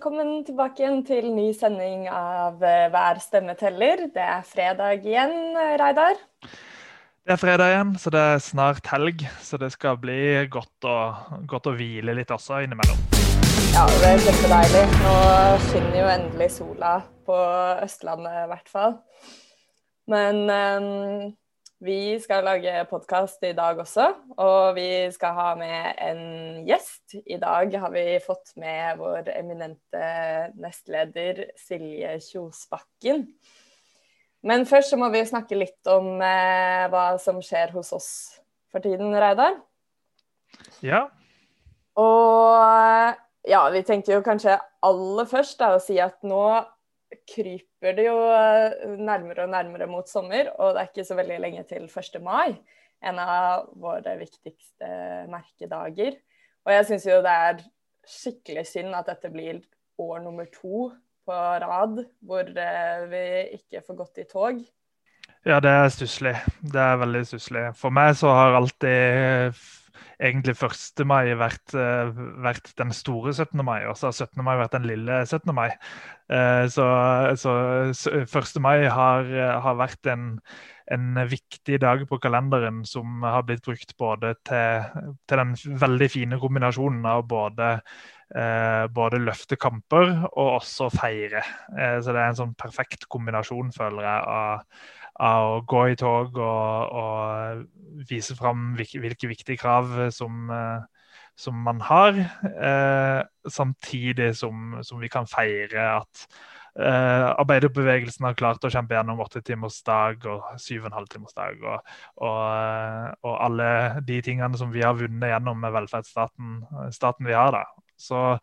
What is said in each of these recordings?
velkommen tilbake igjen til ny sending av eh, Hver stemme teller. Det er fredag igjen, Reidar. Det er fredag igjen, så det er snart helg. Så det skal bli godt å, godt å hvile litt også innimellom. Ja, det er kjempedeilig. Nå skinner jo endelig sola på Østlandet i hvert fall. Men um, vi skal lage podkast i dag også, og vi skal ha med en gjest. I dag har vi fått med vår eminente nestleder Silje Kjosbakken. Men først så må vi snakke litt om eh, hva som skjer hos oss for tiden, Reidar. Ja. Og ja, vi tenkte jo kanskje aller først da, å si at nå kryper det jo eh, nærmere og nærmere mot sommer, og det er ikke så veldig lenge til 1. mai. En av våre viktigste merkedager. Og jeg syns jo det er skikkelig synd at dette blir år nummer to på rad hvor eh, vi ikke får gått i tog. Ja, det er stusslig. Det er veldig stusslig. For meg så har alltid egentlig 1. mai vært, uh, vært, den store 17. mai, og så har 17. mai vært den lille 17. mai. Uh, så, så, 1. mai har, har vært en, en, viktig dag på kalenderen som har blitt brukt både til, til den veldig fine kombinasjonen av både Eh, både løfte kamper og også feire. så det er en sånn perfekt kombinasjon, føler jeg, av av å gå i tog og, og vise fram hvilke viktige krav som, eh, som man har. Eh, samtidig som, som, vi kan feire at eh, arbeiderbevegelsen har klart å kjempe gjennom åttetimersdag og syv og en halv timersdag. Og, og, eh, og, alle de tingene som vi har vunnet gjennom med velferdsstaten staten vi har. da. Så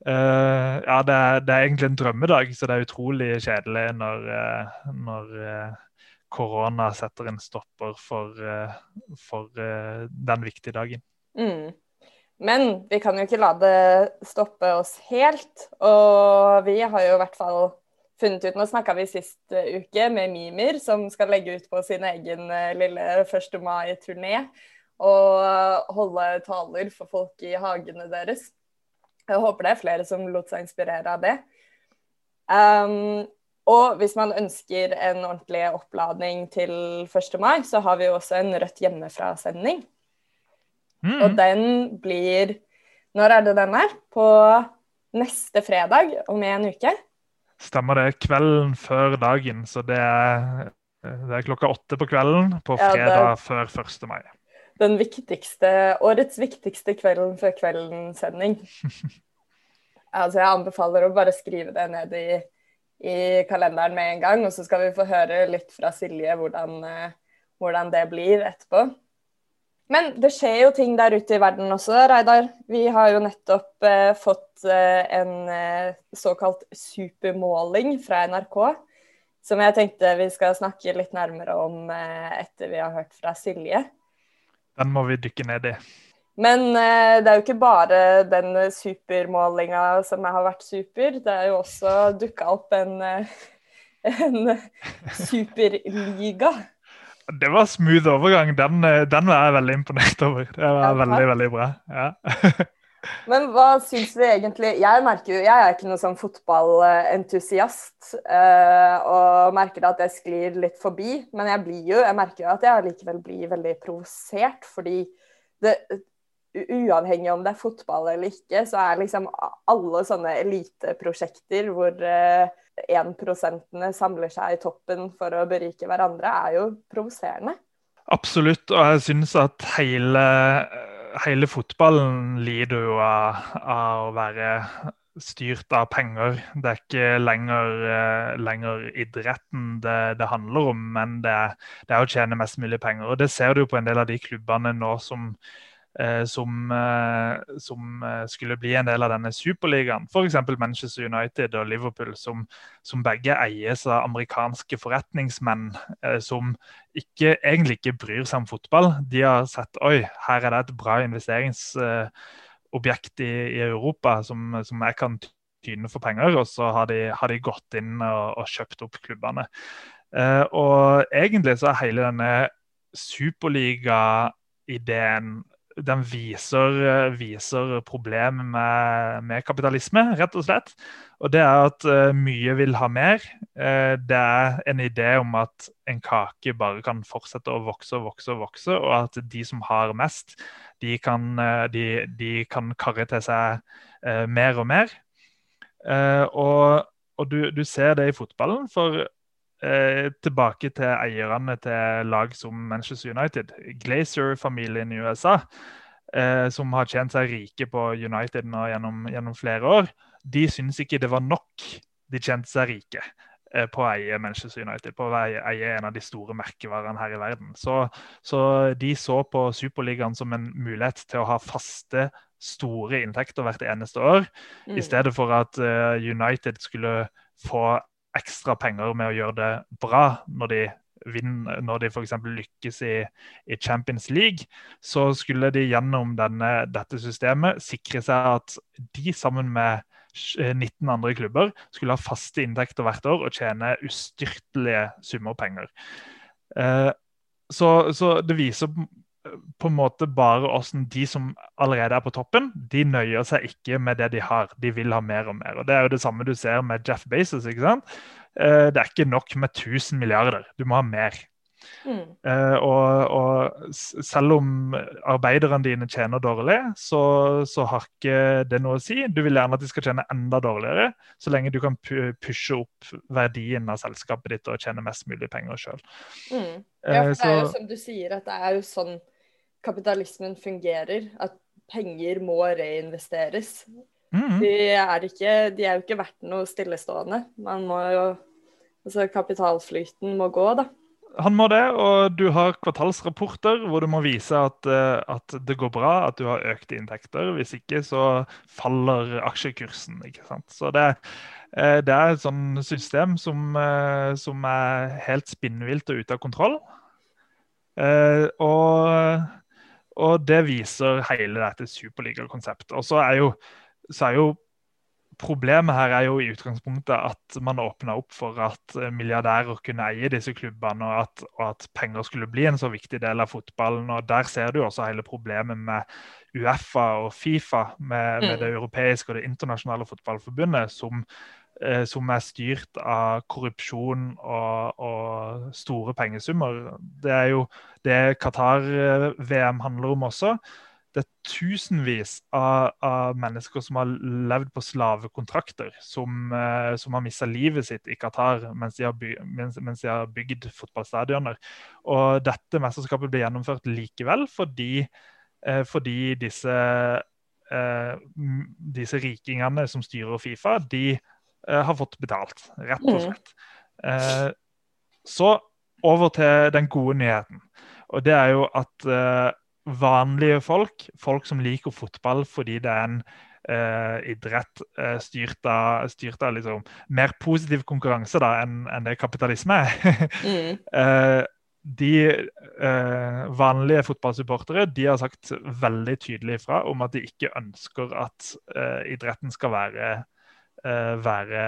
Uh, ja, det det er, egentlig en drømmedag, så det er utrolig kjedelig når, uh, når uh, korona setter en stopper for, eh, for eh, den viktige dagen. Mm. Men vi kan jo ikke la det stoppe oss helt. Og vi har jo i hvert fall funnet ut Nå snakka vi sist uke med Mimir, som skal legge ut på sin egen eh, lille 1. mai-turné. Og holde taler for folk i hagene deres. Jeg håper det er flere som lot seg inspirere av det. Um, og hvis man ønsker en ordentlig oppladning til 1. mai, så har vi jo også en Rødt hjemmefra-sending. Mm. Og den blir Når er det den er? På neste fredag om en uke? Stemmer det. Kvelden før dagen. Så det er, det er klokka åtte på kvelden på fredag ja, før 1. mai. Den viktigste, årets viktigste Kvelden før kvelden-sending. altså, jeg anbefaler å bare skrive det ned i i kalenderen med en gang. Og så skal vi få høre litt fra Silje hvordan, eh, hvordan det blir etterpå. Men det skjer jo ting der ute i verden også, Reidar. Vi har jo nettopp eh, fått eh, en eh, såkalt supermåling fra NRK. Som jeg tenkte vi skal snakke litt nærmere om eh, etter vi har hørt fra Silje. Den må vi dykke ned i. Men eh, det er jo ikke bare den supermålinga som har vært super. Det er jo også dukka opp en, eh, en superliga. Det var smooth overgang. Den, eh, den, var jeg veldig imponert over. Det var ja, veldig, veldig bra. Ja. Men hva syns vi egentlig Jeg merker jo, jeg er ikke noen sånn fotballentusiast. og merker at jeg sklir litt forbi. Men jeg blir jo, jeg merker jo at jeg likevel blir veldig provosert. Fordi det, uavhengig om det er fotball eller ikke, så er liksom alle sånne eliteprosjekter hvor énprosentene eh, samler seg i toppen for å berike hverandre, er jo provoserende. Absolutt, og jeg syns at hele, hele, fotballen lider jo av, av, å være styrt av penger. Det er ikke lenger, eh, lenger idretten det, det, handler om, men det, det er å tjene mest mulig penger. Og Det ser du på en del av de klubbene nå som som, eh, som, eh, skulle bli en del av denne superligaen. F.eks. Manchester United og Liverpool, som, som, begge eies av amerikanske forretningsmenn som ikke, egentlig ikke bryr seg om fotball. De har sett oi, her er det et bra investeringsobjekt i, i Europa som, som, jeg kan tyne for penger, og så har de, har de gått inn og, og, kjøpt opp klubbene. og egentlig så er hele denne superligaideen den viser, viser problemet med, med, kapitalisme, rett og slett. Og det er at uh, mye vil ha mer. Uh, det er en idé om at en kake bare kan fortsette å vokse og vokse og vokse, og at de som har mest, de kan, de, de kan karre til seg mer og mer. og, og du, du, ser det i fotballen, for tilbake til eierne til lag som Manchester United. Glazer-familien i USA, som har tjent seg rike på United nå gjennom, gjennom flere år de syns ikke det var nok de tjente seg rike eh, på å eie Manchester United, på å eie en av de store merkevarene her i verden. Så, så de så på Superligaen som en mulighet til å ha faste, store inntekter hvert eneste år, mm. i stedet for at United skulle få ekstra penger med å gjøre det bra når de vinner, når de f.eks. lykkes i, i, Champions League, så skulle de gjennom denne, dette systemet sikre seg at de sammen med 19 eh, andre klubber skulle ha faste inntekter hvert år og tjene ustyrtelige summer penger. Eh, så, så det viser på en måte bare åssen de som allerede er på toppen, de nøyer seg ikke med det de har. De vil ha mer og mer. Og Det er jo det samme du ser med Jeff Bezos. ikke sant? Eh, det er ikke nok med 1000 milliarder. Du må ha mer. Mm. Uh, og, og, selv om arbeiderne dine tjener dårlig, så, så, har ikke det noe å si. Du vil gjerne at de skal tjene enda dårligere, så lenge du kan pushe opp verdien av selskapet ditt og tjene mest mulig penger sjøl. Mm. Ja, for det er jo som du sier, at det er jo sånn kapitalismen fungerer. At penger må reinvesteres. Mm. De, er ikke, de er jo ikke verdt noe stillestående. Man må jo Altså kapitalflyten må gå, da. Han må det, og du har kvartalsrapporter hvor du må vise at, eh, at, det går bra, at du har økte inntekter. Hvis ikke så faller aksjekursen. ikke sant? Så det, eh, det er et sånn system som, eh, som, er helt spinnvilt og ute av kontroll. Og, og det viser hele dette superligakonseptet. Og så er jo, så er jo Problemet her er jo i utgangspunktet at man åpna opp for at eh, milliardærer kunne eie disse klubbene, og at, og at, penger skulle bli en så viktig del av fotballen. og Der ser du også hele problemet med Uefa og Fifa, med, med det mm. europeiske og det internasjonale fotballforbundet, som, som er styrt av korrupsjon og, og, store pengesummer. Det er jo det Qatar-VM handler om også det er tusenvis av, av, mennesker som har levd på slavekontrakter, som, eh, som har mista livet sitt i Qatar mens de har, by, mens, mens de har bygd fotballstadioner. Og dette mesterskapet ble gjennomført likevel fordi, eh, fordi disse, eh, disse rikingene som styrer Fifa, de eh, har fått betalt, rett og mm. slett. Eh, så over til den gode nyheten. Og det er jo at eh, vanlige folk, folk som liker fotball fordi det er en uh, idrett uh, styrt av, styrt av liksom, mer positiv konkurranse da, enn en det kapitalisme er. mm. uh, de vanlige fotballsupportere de har sagt veldig tydelig ifra om at de ikke ønsker at idretten skal være Eh, være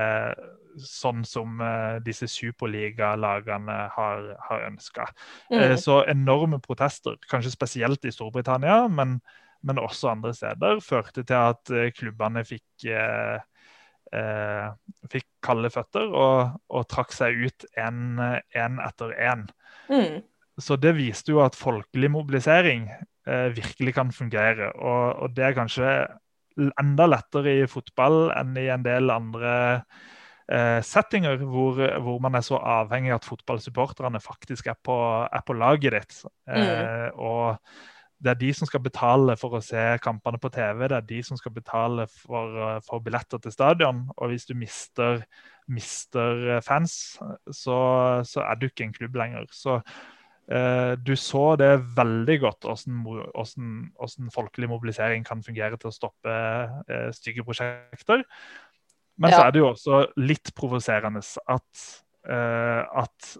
sånn som uh, disse superligalagene har, har ønska. Mm. Uh, så enorme protester, kanskje spesielt i Storbritannia, men, men også andre steder, førte til at klubbene fikk, fikk kalde føtter og, og, trakk seg ut én etter én. Mm. Så det viste jo at folkelig mobilisering virkelig kan fungere. Og, og det er kanskje enda lettere i fotball enn i en del andre eh, settinger hvor, hvor, man er så avhengig av at fotballsupporterne faktisk er på, er på laget ditt. Eh, mm. og det er de som skal betale for å se kampene på TV, det er de som skal betale for, for billetter til stadion. Og hvis du mister, mister fans, så, så, er du ikke en klubb lenger. Så Eh, du så det veldig godt, hvordan, folkelig mobilisering kan fungere til å stoppe eh, stygge prosjekter. Men ja. så er det jo også litt provoserende at, eh, at,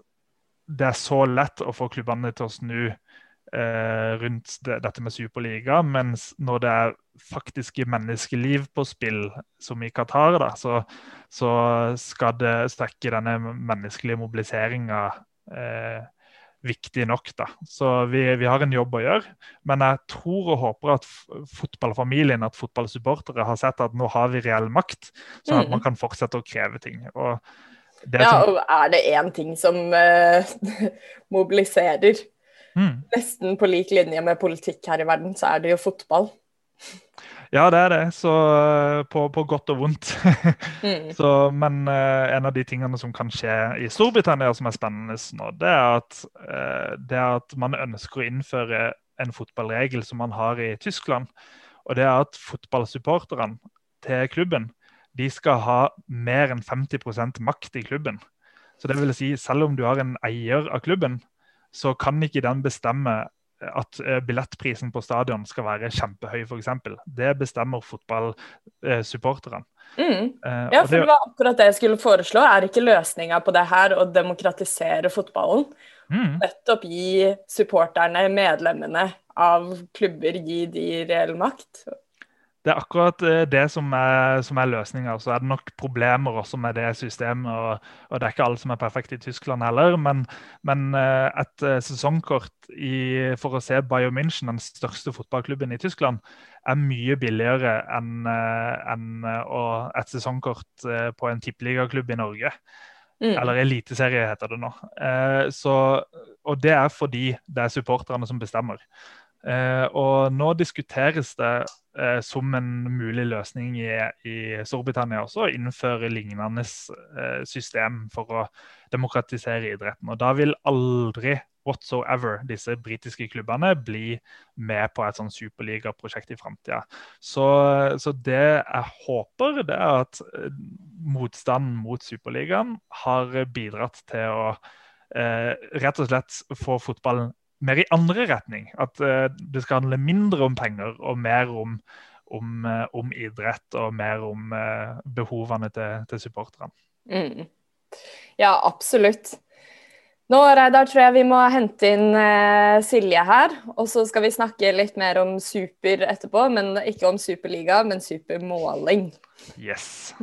det er så lett å få klubbene til å snu rundt dette med superliga, mens når det er faktiske menneskeliv på spill, som i Qatar, da, så, så skal det strekke denne menneskelige mobiliseringa eh, viktig nok. da. Så vi, vi, har en jobb å gjøre. Men jeg tror og håper at fotballfamilien, at fotballsupportere, har sett at nå har vi reell makt, sånn at mm. man kan fortsette å kreve ting. Og ja, og er det én ting som uh, mobiliserer, mm. nesten på lik linje med politikk her i verden, så er det jo fotball. Ja, det er det. Så eh, på, på godt og vondt. mm. så, men uh, en av de tingene som kan skje i Storbritannia som er spennende nå, det er at, uh, det er at man ønsker å innføre en fotballregel som man har i Tyskland. Og det er at fotballsupporterne til klubben de skal ha mer enn 50% makt i klubben. Så det vil si, selv om du har en eier av klubben, så kan ikke den bestemme at eh, billettprisen på stadion skal være kjempehøy, f.eks. Det bestemmer fotballsupporterne. Mm. Eh, ja, for det var akkurat det jeg skulle foreslå. Er ikke løsninga på det her å demokratisere fotballen? Mm. Nettopp gi supporterne, medlemmene av klubber, gi de reell makt? Det er akkurat eh, det som er, som er løsninga. Så er det nok problemer også med det systemet. Og, og, det er ikke alle som er perfekte i Tyskland heller. Men, men eh, et eh, sesongkort i, for å se Bayern München, den største fotballklubben i Tyskland, er mye billigere enn en et sesongkort på en tippeligaklubb i Norge. Mm. Eller Eliteserie, heter det nå. Så, og det er fordi det er supporterne som bestemmer. Eh, og nå diskuteres det eh, som en mulig løsning i, i Storbritannia også å innføre lignende eh, system for å demokratisere idretten. Og da vil aldri whatsoever disse britiske klubbene bli med på et sånn superligaprosjekt i framtida. Så, så, det jeg håper, det er at motstanden mot Superligaen har bidratt til å eh, rett og slett få fotballen mer i andre retning. At uh, det skal handle mindre om penger og mer om, om, uh, om idrett og mer om uh, behovene til, til supporterne. Mm. Ja, absolutt. Nå Reidar, tror jeg vi må hente inn Silje her. Og så skal vi snakke litt mer om super etterpå. Men ikke om superliga, men supermåling. Yes.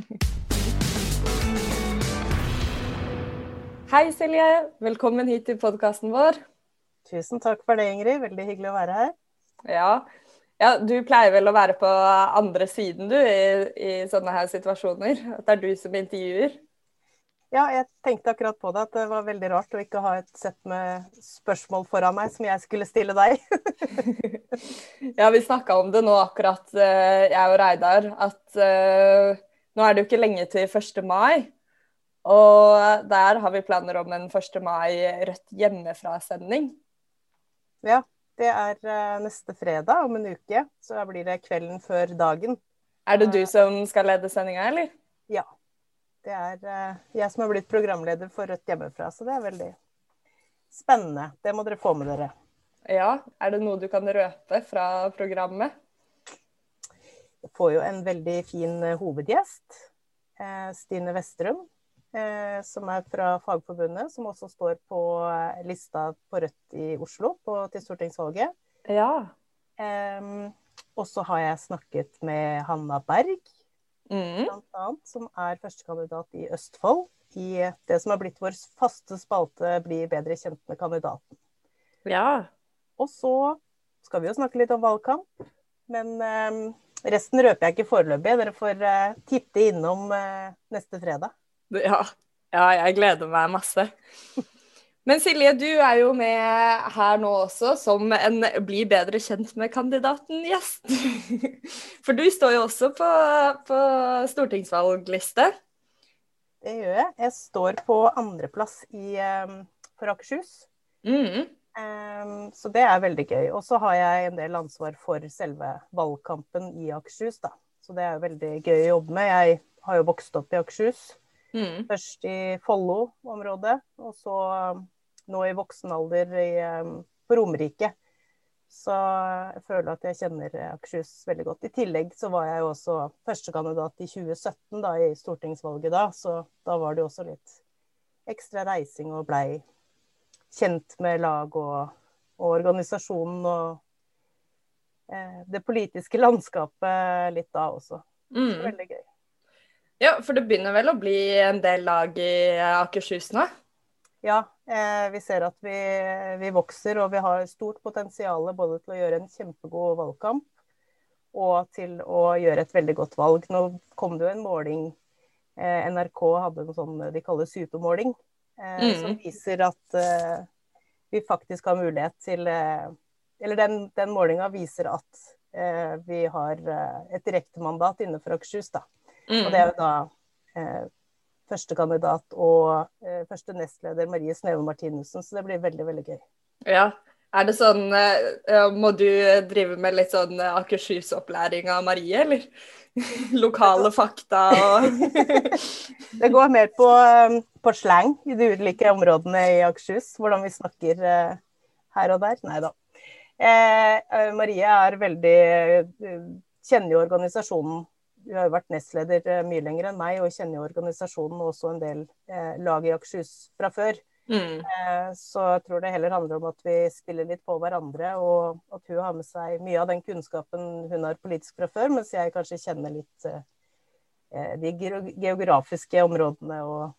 Hei, Silje. Velkommen hit til podkasten vår. Tusen takk for det, Ingrid. Veldig hyggelig å være her. Ja. ja du pleier vel å være på andre siden, du, i, i, sånne her situasjoner? At det er du som intervjuer? Ja, jeg tenkte akkurat på det, at det var veldig rart å ikke ha et sett med spørsmål foran meg som jeg skulle stille deg. ja, vi snakka om det nå akkurat, eh, jeg og Reidar, at uh, nå er det jo ikke lenge til 1. mai. Og der har vi planer om en 1. mai Rødt hjemmefra-sending. Ja, det er uh, neste fredag om en uke. Så da blir det kvelden før dagen. Er det du eh, som skal lede sendinga, eller? Ja. Det er uh, jeg som har blitt programleder for Rødt hjemmefra, så det er veldig spennende. Det må dere få med dere. Ja. Er det noe du kan røpe fra programmet? Jeg får jo en veldig fin hovedgjest. Stine Vestrum, Eh, som er fra Fagforbundet, som også står på eh, lista på Rødt i Oslo på, til stortingsvalget. Ja. Um, og så har jeg snakket med Hanna Berg, mm. blant annet, som er førstekandidat i Østfold. I det som har blitt vår faste spalte 'Bli bedre kjent med kandidaten'. Ja. Og så skal vi jo snakke litt om valgkamp. Men um, resten røper jeg ikke foreløpig. Dere får uh, titte innom uh, neste fredag. Ja. ja, jeg gleder meg masse. Men Silje, du er jo med her nå også som en bli bedre kjent med kandidaten-gjest. For du står jo også på, på stortingsvalgliste. Det gjør jeg. Jeg står på andreplass um, for Akershus. Mm. Um, så det er veldig gøy. Og så har jeg en del ansvar for selve valgkampen i Akershus, da. Så det er veldig gøy å jobbe med. Jeg har jo vokst opp i Akershus. Mm. Først i Follo-området, og så um, nå i voksen alder i, um, på Romerike. Så jeg føler at jeg kjenner Akershus veldig godt. I tillegg så var jeg jo også førstekandidat i 2017 da, i stortingsvalget da, så da var det jo også litt ekstra reising og blei kjent med lag og, og organisasjonen og eh, det politiske landskapet litt da også. Mm. Veldig gøy. Ja, for det begynner vel å bli en del lag i Akershus nå? Ja, eh, vi ser at vi, vi, vokser og vi har stort potensial både til å gjøre en kjempegod valgkamp og til å gjøre et veldig godt valg. Nå kom det jo en måling eh, NRK hadde en sånn de kaller supermåling, eh, mm. som viser at eh, vi faktisk har mulighet til eh, Eller den, den målinga viser at eh, vi har et direktemandat innenfor Akershus, da. Mm. Og det er jo da førstekandidat og eh, første nestleder Marie Sneve Martinussen. Så det blir veldig, veldig gøy. Ja. Er det sånn eh, Må du drive med litt sånn Akershus-opplæring av Marie, eller? Lokale fakta og Det går mer på, eh, på, slang i de ulike områdene i Akershus. Hvordan vi snakker eh, her og der. Nei da. Eh, Marie er veldig Kjenner jo organisasjonen du har jo vært nestleder eh, mye lenger enn meg og kjenner jo organisasjonen og også en del eh, lag i Akershus fra før. Mm. Eh, så jeg tror det heller handler om at vi spiller litt på hverandre, og at hun har med seg mye av den kunnskapen hun har politisk fra før, mens jeg kanskje kjenner litt eh, de geografiske områdene og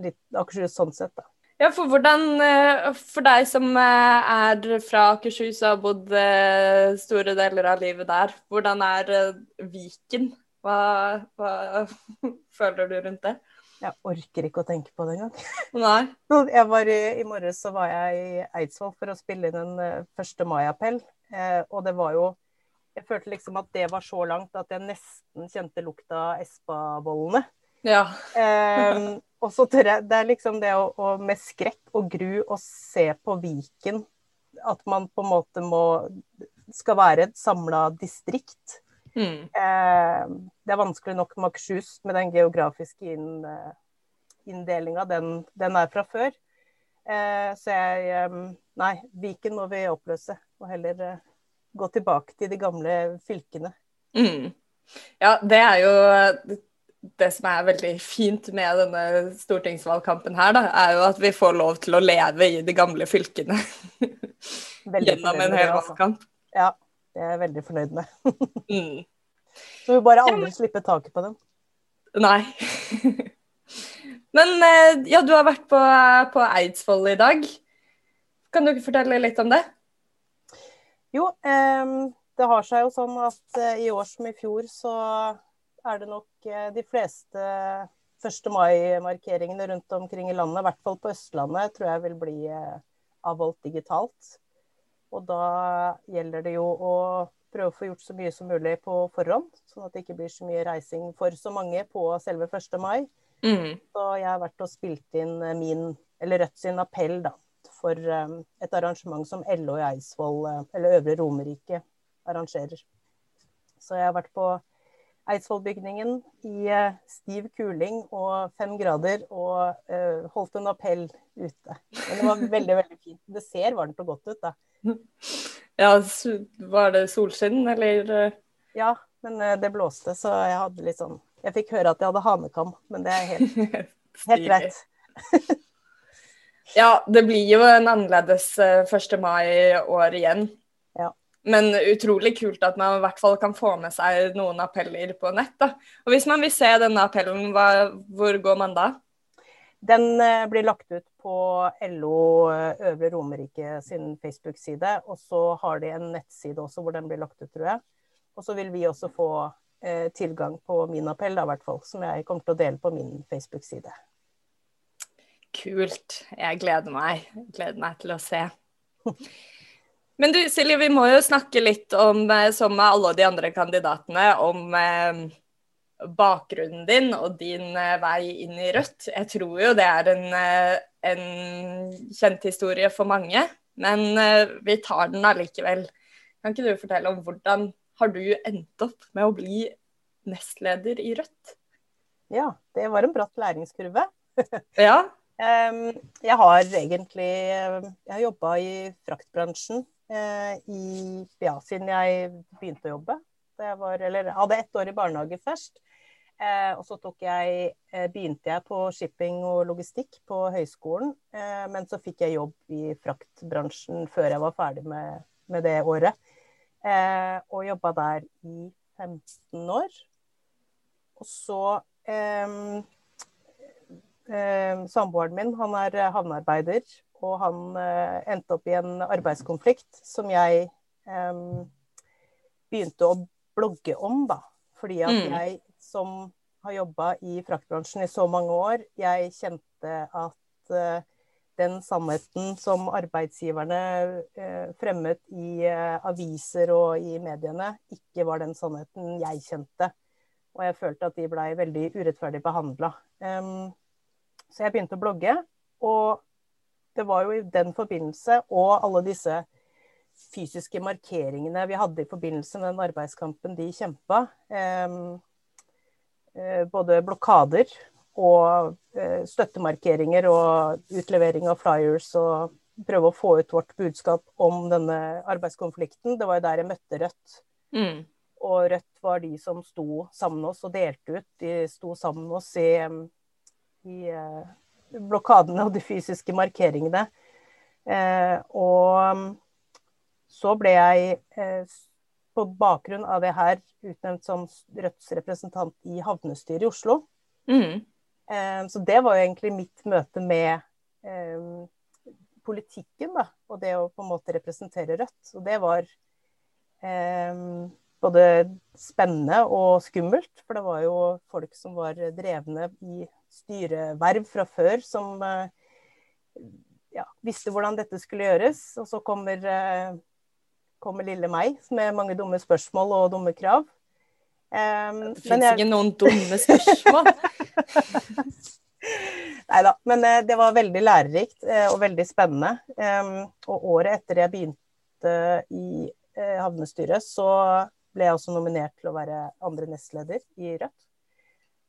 litt Akershus sånn sett, da. Ja, for hvordan eh, For deg som eh, er fra Akershus og har bodd eh, store deler av livet der, hvordan er Viken? Hva, hva føler du rundt det? Jeg orker ikke å tenke på det engang. Nei. Var i, I morges så var jeg i Eidsvoll for å spille inn en 1. mai-appell. Eh, og det var jo Jeg følte liksom at det var så langt at jeg nesten kjente lukta av Espa-bollene. Ja. um, og så tør jeg Det er liksom det å, å, med skrekk og gru å se på Viken At man på en måte må Skal være et samla distrikt. Mm. Uh, det er vanskelig nok med Akershus med den geografiske inn, eh, inndelinga. Den, den, er fra før. Uh, så jeg um, Nei, Viken må vi oppløse. Og heller uh, gå tilbake til de gamle fylkene. Mm. Ja, det er jo det som er veldig fint med denne stortingsvalgkampen her, da, er jo at vi får lov til å leve i de gamle fylkene gjennom en hel altså. valgkamp. Ja, det er jeg veldig fornøyd med. mm. Så vi bare aldri ja, slippe taket på dem. Nei. Men eh, ja, du har vært på, på Eidsvoll i dag. Kan du ikke fortelle litt om det? Jo, eh, det har seg jo sånn at eh, i år som i fjor så er det nok eh, de fleste 1. mai-markeringene rundt omkring i landet, i hvert fall på Østlandet, tror jeg vil bli eh, avholdt digitalt. Og da gjelder det jo å prøve å få gjort så mye som mulig på forhånd, sånn at det ikke blir så mye reising for så mange på selve 1. mai. Mm. Så jeg har vært og spilt inn eh, min, eller Rødt sin appell, da, for et arrangement som LO i Eidsvoll, eller Øvre Romerike, arrangerer. Så jeg har vært på Eidsvollbygningen i eh, stiv kuling og fem grader og uh, holdt en appell ute. Men det var veldig, veldig fint. Det ser varmt og godt ut, da. Ja, var det solskinn, eller? Ja, men det blåste, så jeg hadde litt sånn Jeg fikk høre at jeg hadde hanekam, men det er helt, helt greit. ja, det blir jo en annerledes 1. mai år igjen. Men utrolig kult at man i hvert fall kan få med seg noen appeller på nett. Da. Og Hvis man vil se denne appellen, hva, hvor går man da? Den eh, blir lagt ut på LO eh, Øvre Romerike sin Facebook-side. Og så har de en nettside også hvor den blir lagt ut, tror jeg. Og så vil vi også få eh, tilgang på min appell, da, hvert fall, som jeg kommer til å dele på min Facebook-side. Kult. Jeg gleder meg. Jeg gleder meg til å se. Men du Silje, vi må jo snakke litt om, eh, som med alle de andre kandidatene, om eh, bakgrunnen din og din eh, vei inn i Rødt. Jeg tror jo det er en, en kjent historie for mange, men eh, vi tar den allikevel. Kan ikke du fortelle om hvordan har du endt opp med å bli nestleder i Rødt? Ja, det var en bratt læringskurve. ja. Jeg har egentlig Jeg har jobba i fraktbransjen i, ja, siden jeg begynte å jobbe. Jeg var, eller hadde ett år i barnehage først. Eh, og så jeg, eh, begynte jeg på shipping og logistikk på høyskolen. Eh, men så fikk jeg jobb i fraktbransjen før jeg var ferdig med, med det året. Eh, og jobba der i 15 år. Og så eh, eh, samboeren min han er havnearbeider, og han eh, endte opp i en arbeidskonflikt som jeg begynte å blogge om, da. Fordi at mm. jeg som har jobba i fraktbransjen i så mange år, jeg kjente at uh, den sannheten som arbeidsgiverne uh, fremmet i uh, aviser og i mediene, ikke var den sannheten jeg kjente. Og jeg følte at de blei veldig urettferdig behandla. Um, så jeg begynte å blogge. Og det var jo i den forbindelse og alle disse fysiske markeringene vi hadde i forbindelse med den arbeidskampen de kjempa. eh, både blokader og eh, støttemarkeringer og utlevering av flyers og prøve å få ut vårt budskap om denne arbeidskonflikten. Det var jo der jeg møtte Rødt. Mm. Og Rødt var de som sto sammen med oss og delte ut. De sto sammen med oss i, i uh, blokadene og de fysiske markeringene. Uh, og så ble jeg, eh, på bakgrunn av det her, utnevnt som Rødts representant i havnestyret i Oslo. Mm. Eh, så det var jo egentlig mitt møte med eh, politikken, da. Og det å på en måte representere Rødt. Og det var både spennende og skummelt. For det var jo folk som var drevne i styreverv fra før, som ja, visste hvordan dette skulle gjøres. Og så kommer kommer lille meg med mange dumme spørsmål og dumme krav. Um, det fins jeg... ikke noen dumme spørsmål. Nei da. Men det var veldig lærerikt og veldig spennende. Og året etter jeg begynte i havnestyret, så ble jeg også nominert til å være andre nestleder i Rødt.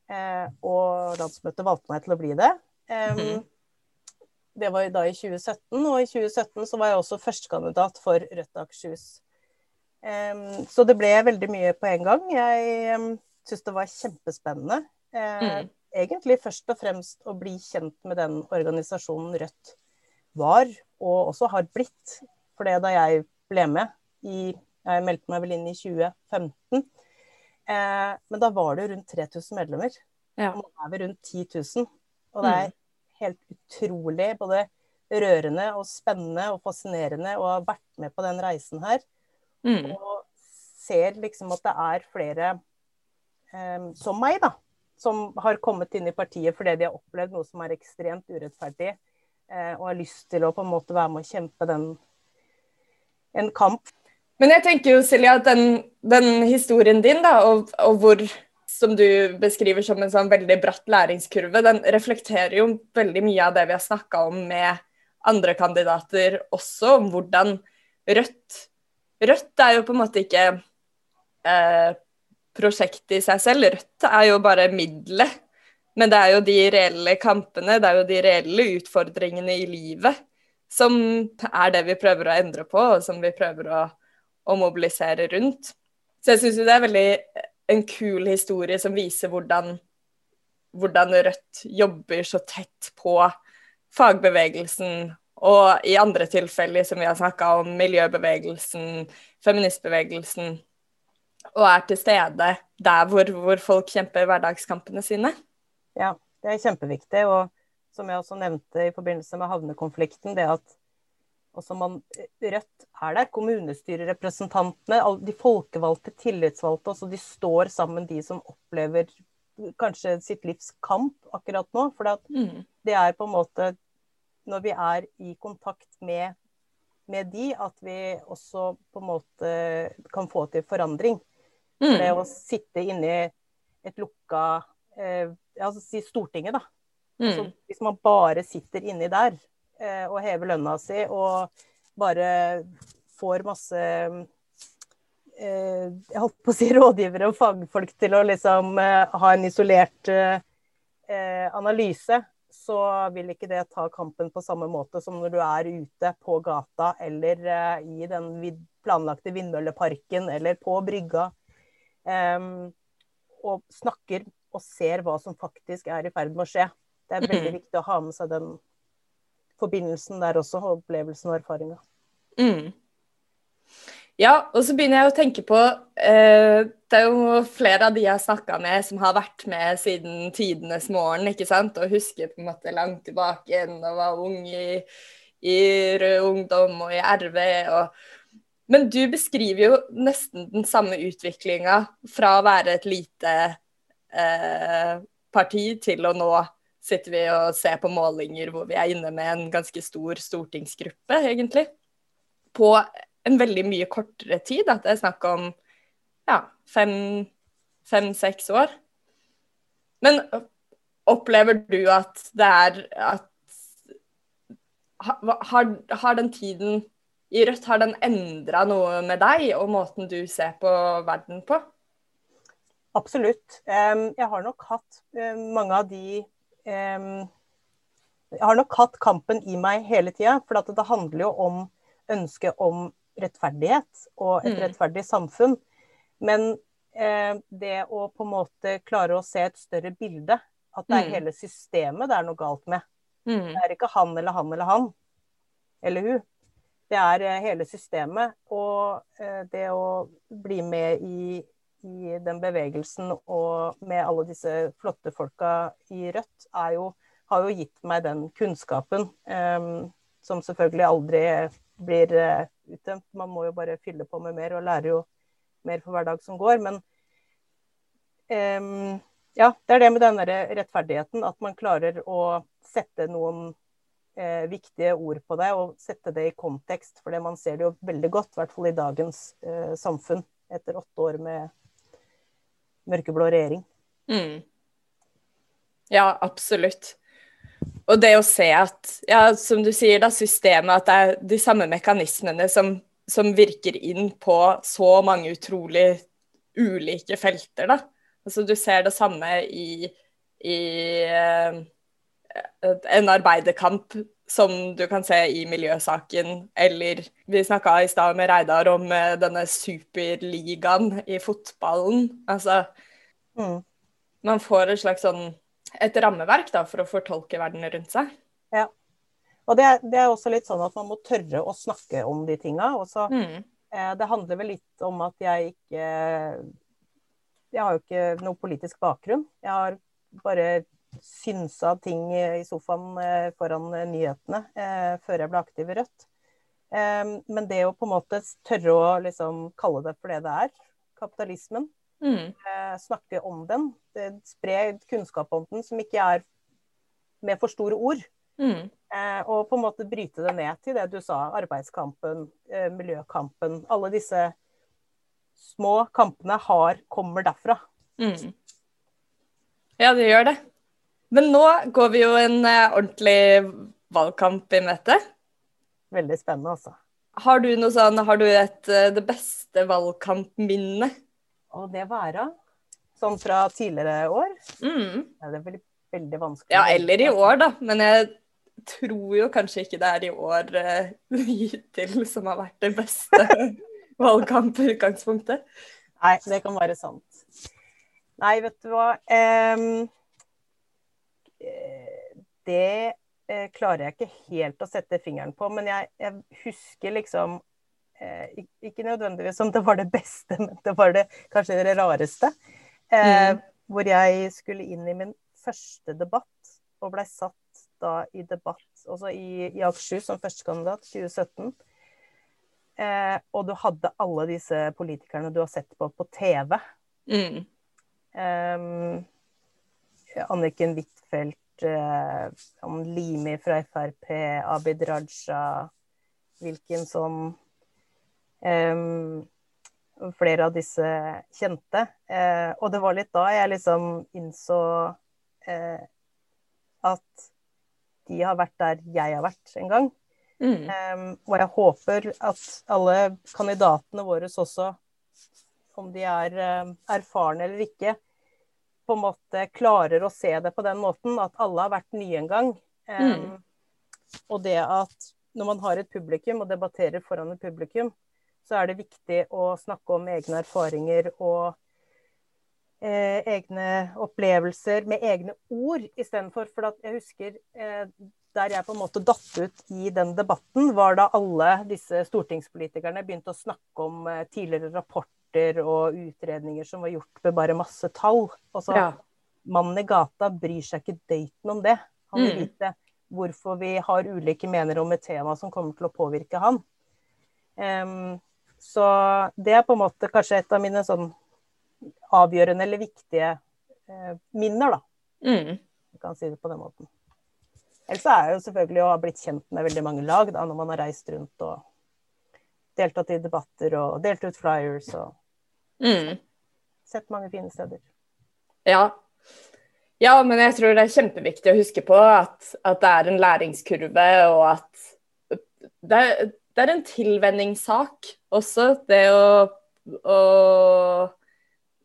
Og landsmøtet valgte meg til å bli det. -hmm. Det var da i 2017, og i 2017 så var jeg også førstekandidat for Rødt Akershus. Så det ble veldig mye på en gang. Jeg syns det var kjempespennende. Uh, mm. Egentlig først og fremst å bli kjent med den organisasjonen Rødt var, og også har blitt. For det da jeg ble med i Jeg meldte meg vel inn i 2015. Uh, men da var det rundt 3000 medlemmer. Ja. Nå er vi rundt 10 000. Og det er mm helt utrolig både rørende og spennende og fascinerende å ha vært med på den reisen her. Mm. Og ser liksom at det er flere eh, som meg, da. Som har kommet inn i partiet fordi de har opplevd noe som er ekstremt urettferdig. Eh, og har lyst til å på en måte være med å kjempe den en kamp. Men jeg tenker jo, Silja, at den, den historien din, da, og, og hvor som du beskriver som en sånn veldig bratt læringskurve, den reflekterer jo veldig mye av det vi har snakka om med andre kandidater også, om hvordan Rødt Rødt er jo på en måte ikke eh, prosjektet i seg selv. Rødt er jo bare middelet. Men det er jo de reelle kampene, det er jo de reelle utfordringene i livet som er det vi prøver å endre på, og som vi prøver å, å mobilisere rundt. Så jeg syns jo det er veldig en kul historie som viser hvordan, hvordan Rødt jobber så tett på fagbevegelsen, og i andre tilfeller, som vi har snakka om, miljøbevegelsen, feministbevegelsen, og er til stede der hvor, hvor folk kjemper hverdagskampene sine. Ja, det er kjempeviktig. Og som jeg også nevnte i forbindelse med havnekonflikten, det at også man, Rødt er der. Kommunestyrerepresentantene, de folkevalgte, tillitsvalgte. Også de står sammen, de som opplever kanskje sitt livs kamp akkurat nå. For mm. det er på en måte når vi er i kontakt med, med, de, at vi også på en måte kan få til forandring. Mm. Det å sitte inni et lukka eh, altså si Stortinget, da. Mm. Altså, hvis man bare sitter inni der, Eh, og hever lønna si og bare får masse eh, jeg holdt på å si rådgivere og fagfolk til å liksom eh, ha en isolert analyse, så vil ikke det ta kampen på samme måte som når du er ute på gata eller i den planlagte vindmølleparken eller på brygga og snakker og ser hva som faktisk er i ferd med å skje. Det er veldig viktig å ha med seg den forbindelsen der også, opplevelsen og erfaringa. Mm. Ja, og så begynner jeg å tenke på eh, Det er jo flere av de jeg har snakka med som har vært med siden tidenes morgen, ikke sant, og husker på en måte langt tilbake igjen og var ung i, i Rød Ungdom og i RV. og men du beskriver jo nesten den samme utviklinga fra å være et lite eh, parti til å nå sitter vi og ser på målinger hvor vi er inne med en ganske stor stortingsgruppe, egentlig. På en veldig mye kortere tid. At det er snakk om ja, fem-seks fem, år. Men opplever du at det er at har, har den tiden i Rødt, har den endra noe med deg og måten du ser på verden på? Absolutt. Jeg har nok hatt mange av de Jeg har nok hatt kampen i meg hele tida. For det handler jo om ønsket om rettferdighet og et mm. rettferdig samfunn. Men det å på en måte klare å se et større bilde, at det er mm. hele systemet det er noe galt med. Mm. Det er ikke han eller han eller han eller hun. Det er eh, hele systemet. Og eh, det å bli med i, i, den bevegelsen og med alle disse flotte folka i Rødt, jo, har jo gitt meg den kunnskapen um, som selvfølgelig aldri blir uh, uttømt. Man må jo bare fylle på med mer og lærer jo mer for hver dag som går. Men um, ja, det er det med den rettferdigheten. At man klarer å sette noen uh, viktige ord på det og sette det i kontekst. For man ser det jo veldig godt, i hvert fall i dagens uh, samfunn, etter åtte år med mørkeblå regjering. Mm. Ja, absolutt. Og det å se at, ja, som du sier, da, systemet, at det er de samme mekanismene som, som virker inn på så mange utrolig ulike felter, da. Altså du ser det samme i, i eh, en arbeiderkamp som du kan se i miljøsaken, eller vi snakka i stad med Reidar om eh, denne superligaen i fotballen. Altså mm. Man får et slags sånn et rammeverk da, for å fortolke verden rundt seg. Ja. Og det det er, også litt sånn at man må tørre å snakke om de tinga. Mm. Eh, det handler vel litt om at jeg ikke Jeg har jo ikke noe politisk bakgrunn. Jeg har bare synsa ting i sofaen eh, foran eh, nyhetene eh, før jeg ble aktiv i Rødt. Men det å på en måte tørre å liksom kalle det for det det er, kapitalismen, mm. snakke om den, spre kunnskap om den som ikke er med for store ord. Mm. Og på en måte bryte det ned til det du sa, arbeidskampen, miljøkampen. Alle disse små kampene har, kommer derfra. Mm. Ja, det gjør det. Men nå går vi jo en uh, ordentlig valgkamp i møte. Veldig spennende, altså. Har du noe sånn, har du et, uh, det beste valgkampminnet? Å, det være? Sånn fra tidligere år? Mm. Ja, det er veldig, veldig vanskelig. Ja, eller i år, da. Men jeg tror jo kanskje ikke det er i år uh, hittil som har vært det beste valgkamputgangspunktet. Nei, det kan være sant. Nei, vet du hva. Um, det eh, klarer jeg ikke helt å sette fingeren på. Men jeg, jeg husker liksom eh, Ikke nødvendigvis om det var det beste, men det var det kanskje det rareste. Eh, mm. Hvor jeg skulle inn i min første debatt, og blei satt da i debatt altså i, i Akershus som førstekandidat 2017. Eh, og du hadde alle disse politikerne du har sett på på TV. Mm. Um, Anniken Huitfeldt, eh, Limi fra Frp, Abid Raja, Wilkinson um, Flere av disse kjente. Eh, og det var litt da jeg liksom innså eh, at de har vært der jeg har vært en gang. Mm. Um, og jeg håper at alle kandidatene våre også, om de er uh, erfarne eller ikke, på en måte klarer å se det på den måten, at alle har vært nye en gang. Um, mm. Og det at når man har et publikum og debatterer foran et publikum, så er det viktig å snakke om egne erfaringer og eh, egne opplevelser med egne ord istedenfor. For at jeg husker eh, der jeg på en måte datt ut i den debatten, var da alle disse stortingspolitikerne begynte å snakke om eh, tidligere rapporter og utredninger som var gjort med bare masse tall. Og så ja. Mannen i gata bryr seg ikke daten om det. Han vil mm. vite hvorfor vi har ulike mener om et tema som kommer til å påvirke han. Um, så det er på en måte kanskje et av mine sånn avgjørende eller viktige uh, minner, da. Mm. Jeg kan si det på den måten. Ellers er jeg jo selvfølgelig å ha blitt kjent med veldig mange lag da, når man har reist rundt og deltatt i debatter og delt ut flyers og mm. sett mange fine steder. Ja. ja. men jeg tror det er kjempeviktig å huske på at, at det er en læringskurve, og at det det er en tilvenningssak også, det å, å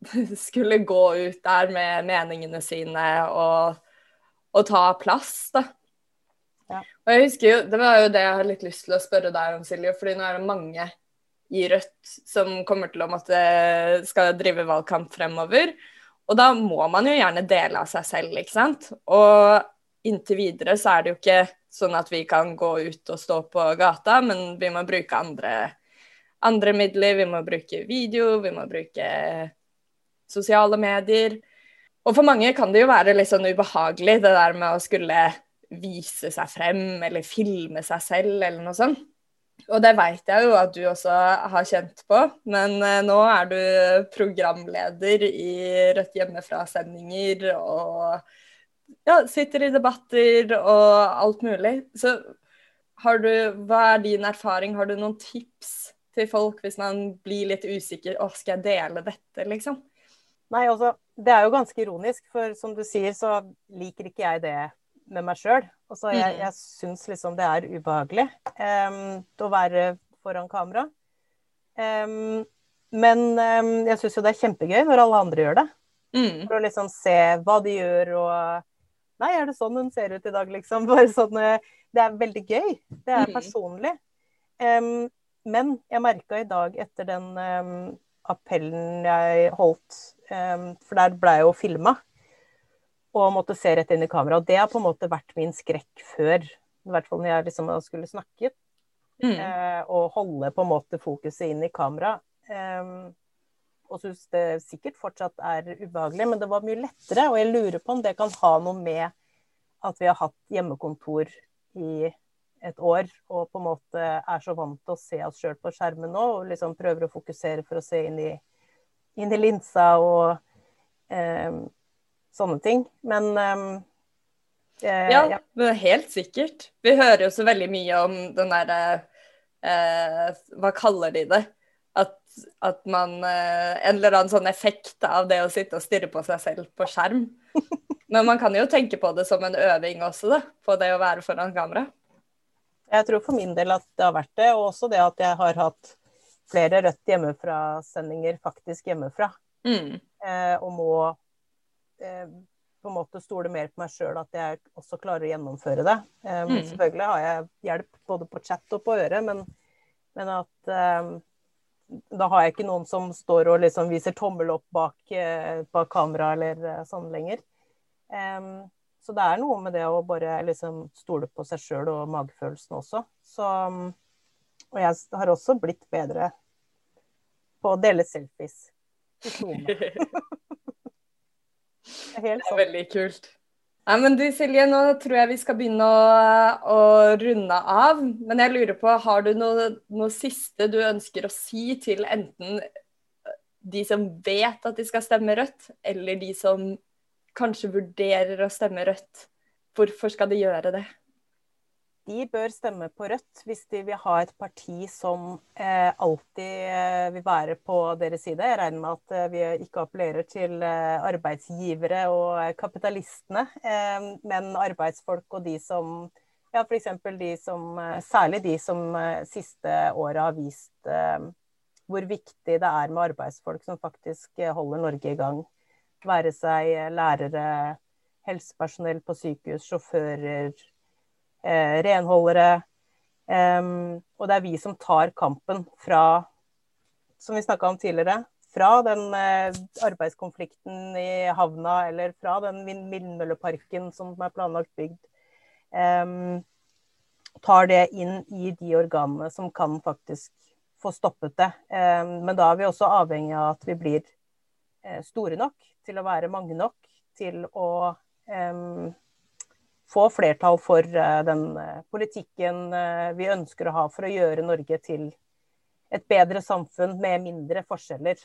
skulle gå ut der med meningene sine og, og ta plass, da. Ja. Og jeg husker jo, Det var jo det jeg har litt lyst til å spørre deg om, Silje. fordi nå er det mange i Rødt som kommer til å måtte skal drive valgkamp fremover. Og da må man jo gjerne dele av seg selv, ikke sant. Og inntil videre så er det jo ikke sånn at vi kan gå ut og stå på gata, men vi må bruke andre, andre midler. Vi må bruke video, vi må bruke sosiale medier. Og for mange kan det jo være litt sånn ubehagelig, det der med å skulle vise seg frem eller filme seg selv eller noe sånt. Og det vet jeg jo at du også har kjent på, men eh, nå er du programleder i Rødt hjemmefra-sendinger og ja, sitter i debatter og alt mulig. Så du, hva er din erfaring? Har du noen tips til folk hvis man blir litt usikker? Å, skal jeg dele dette, liksom? Nei, altså, det er jo ganske ironisk, for som du sier, så liker ikke jeg det med meg sjøl. Altså, jeg, mm. jeg syns liksom det er ubehagelig um, å være foran kamera. Um, men um, jeg syns jo det er kjempegøy når alle andre gjør det. Mm. For å liksom se hva de gjør og Nei, er det sånn hun ser ut i dag, liksom? Bare sånn eh, Det er veldig gøy. Det er mm. personlig. men jeg merka i dag etter den appellen jeg holdt, for der ble jeg jo filma og måtte se rett inn i kamera. Og det har på en måte vært min skrekk før, i hvert fall når jeg liksom skulle snakket. Mm. Eh, og holde på en måte fokuset inn i kamera. Eh, og syns det sikkert fortsatt er ubehagelig, men det var mye lettere. Og jeg lurer på om det kan ha noe med at vi har hatt hjemmekontor i et år og på en måte er så vant til å se oss sjøl på skjermen nå, og liksom prøver å fokusere for å se inn i, inn i linsa og eh, sånne ting. Men um, eh, ja, ja, men helt sikkert. Vi hører jo så veldig mye om den derre eh, Hva kaller de det? At, at man eh, En eller annen sånn effekt av det å sitte og stirre på seg selv på skjerm. Men man kan jo tenke på det som en øving også, da. På det å være foran kamera. Jeg tror for min del at det har vært det, og også det at jeg har hatt flere Rødt hjemmefra-sendinger faktisk hjemmefra. Mm. Eh, og må Eh, på en måte stole mer på meg sjøl at jeg også klarer å gjennomføre det. Um, mm. Selvfølgelig har jeg hjelp både på chat og på øret, men, men at um, da har jeg ikke noen som står og liksom viser tommel opp bak, uh, bak kamera eller uh, sånn lenger. Um, så det er noe med det å bare liksom stole på seg sjøl og magefølelsen også. Så, og jeg har også blitt bedre på å dele selfies i Det er, det er veldig kult. Ja, men du Silje, nå tror jeg vi skal begynne å, å runde av. Men jeg lurer på, har du noe, noe, siste du ønsker å si til enten de som vet at de skal stemme Rødt, eller de som kanskje vurderer å stemme Rødt? Hvorfor skal de gjøre det? De bør stemme på Rødt hvis de vil ha et parti som eh, alltid eh, vil være på deres side. Jeg regner med at eh, vi ikke appellerer til eh, arbeidsgivere og eh, kapitalistene, eh, men arbeidsfolk og de som ja, f.eks. de som Særlig de som siste året har vist hvor viktig det er med arbeidsfolk som faktisk holder Norge i gang. Være seg lærere, helsepersonell på sykehus, sjåfører eh, renholdere. Um, og det er vi som tar kampen fra, som vi snakka om tidligere, fra den eh, arbeidskonflikten i havna eller fra den vindmølleparken som er planlagt bygd. um, tar det inn i de organene som kan faktisk få stoppet det. Um, men da er vi også avhengig av at vi blir uh, store nok til å være mange nok til å um, få flertall for uh, den uh, politikken vi ønsker å ha for å gjøre Norge til et bedre samfunn med mindre forskjeller.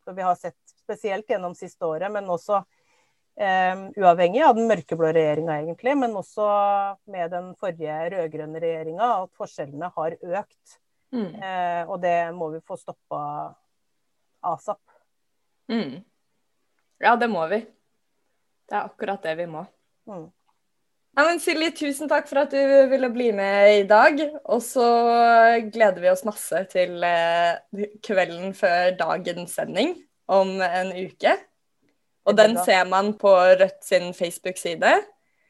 Så vi har sett spesielt gjennom siste året, men også uavhengig av den mørkeblå regjeringa, egentlig, men også med den forrige rød-grønne regjeringa, at forskjellene har økt. Mm. Og det må vi få stoppa asap. Mm. Ja, det må vi. Det er akkurat det vi må. Mm. Ja, men Silje, tusen takk for at du ville bli med i dag. Og så gleder vi oss masse til uh, kvelden før dagens sending om en uke. Og den ser man på Rødt sin Facebook-side?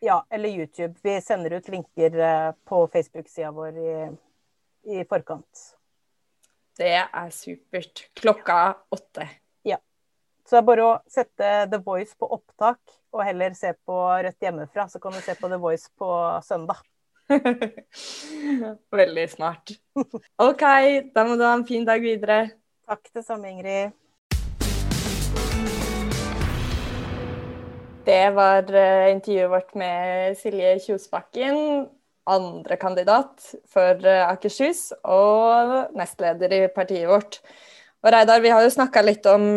Ja, eller YouTube. Vi sender ut linker eh, på Facebook-sida vår i, i, forkant. Det er supert. Klokka åtte. Så det er bare å sette The Voice på opptak, og heller se på Rødt hjemmefra. Så kan du se på The Voice på søndag. Veldig smart. OK, da må du ha en fin dag videre. Takk det samme, Ingrid. Det var uh, intervjuet vårt med Silje Kjosbakken, andre kandidat for uh, Akershus og nestleder i partiet vårt. Og Reidar, vi har jo snakka litt om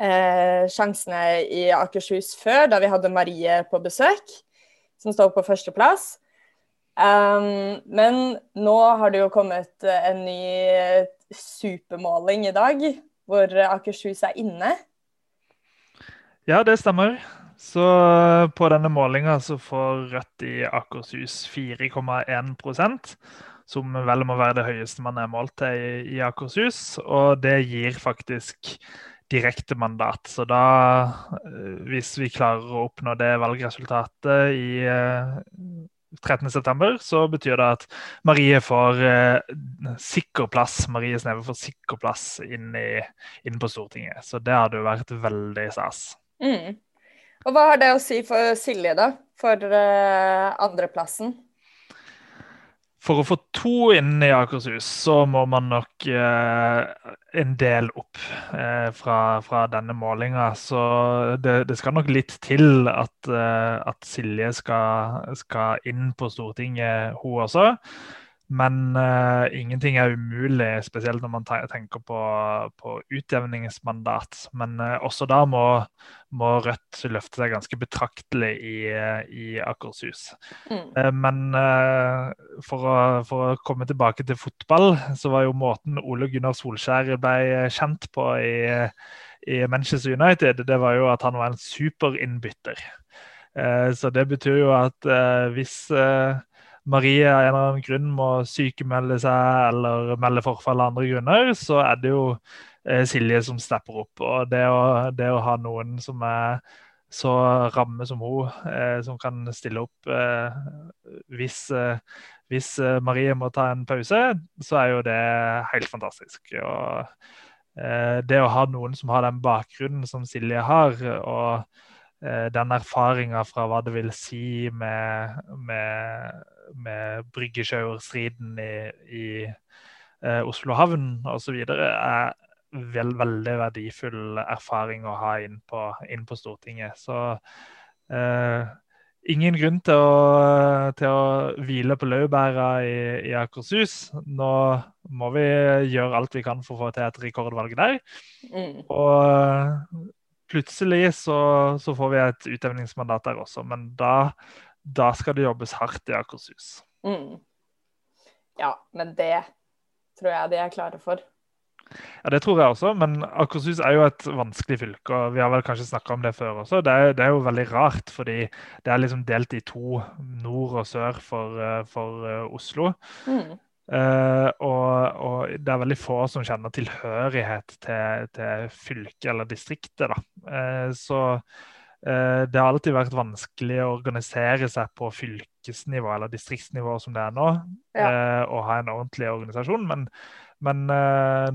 uh, sjansene i Akershus før, da vi hadde Marie på besøk, som står på førsteplass. Um, men nå har det jo kommet en ny supermåling i dag, hvor Akershus er inne. Ja, det stemmer. Så eh, på denne målinga så får Rødt i Akershus 4,1% som vel må være det høyeste man er målt til i, i Akershus. Og det gir faktisk direkte mandat. Så da, eh, hvis vi klarer å oppnå det valgresultatet i 13.9, september, så betyr det at Marie får sikker plass Marie Sneve får sikker plass inn, i, inn på Stortinget. Så det hadde jo vært veldig stas. Mm. Og hva har det å si for Silje, da? For andreplassen? For å få to inn i Akershus, så må man nok eh, en del opp eh, fra, fra, denne målinga. Så det, det, skal nok litt til at, eh, at Silje skal, skal, inn på Stortinget, hun også. Men uh, ingenting er umulig, spesielt når man tenker på, på utjevningsmandat. Men uh, også da må, må, Rødt løfte seg ganske betraktelig i, i Akershus. Mm. Uh, men for å, for, å, komme tilbake til fotball, så var jo måten Ole Gunnar Solskjær ble kjent på i, i Manchester United, det var jo at han var en superinnbytter. Så det betyr jo at hvis Marie av en eller annen grunn må sykemelde seg eller melde forfall av andre grunner, så er det jo eh, Silje som stepper opp. Og det å, det å, ha noen som er så ramme som hun, eh, som kan stille opp eh, hvis, hvis, Marie må ta en pause, så er jo det helt fantastisk. Og det å ha noen som har den bakgrunnen som Silje har, og den erfaringa fra hva det vil si med, med med Bryggesjauerstriden i, i eh, Oslo havn osv. er vel, veldig verdifull erfaring å ha inn på, inn på Stortinget. Så eh, ingen grunn til å, til å hvile på laurbæra i, i, Akershus. Nå må vi gjøre alt vi kan for å få til et rekordvalg der. Mm. Og plutselig så, så, får vi et utjevningsmandat der også, men da da skal det jobbes hardt i Akershus. Mm. Ja, men det tror jeg de er klare for. Ja, Det tror jeg også, men Akershus er jo et vanskelig fylke. og Vi har vel kanskje snakka om det før også. Det er, det er, jo veldig rart, fordi det er liksom delt i to, nord og sør for, eh, for uh, Oslo. Mm. Uh, og, og, det er veldig få som kjenner tilhørighet til, til fylket eller distriktet. da. Uh, så uh, det har alltid vært vanskelig å organisere seg på fylkesnivå eller distriktsnivå som det er nå, ja. Og ha en ordentlig organisasjon. Men, men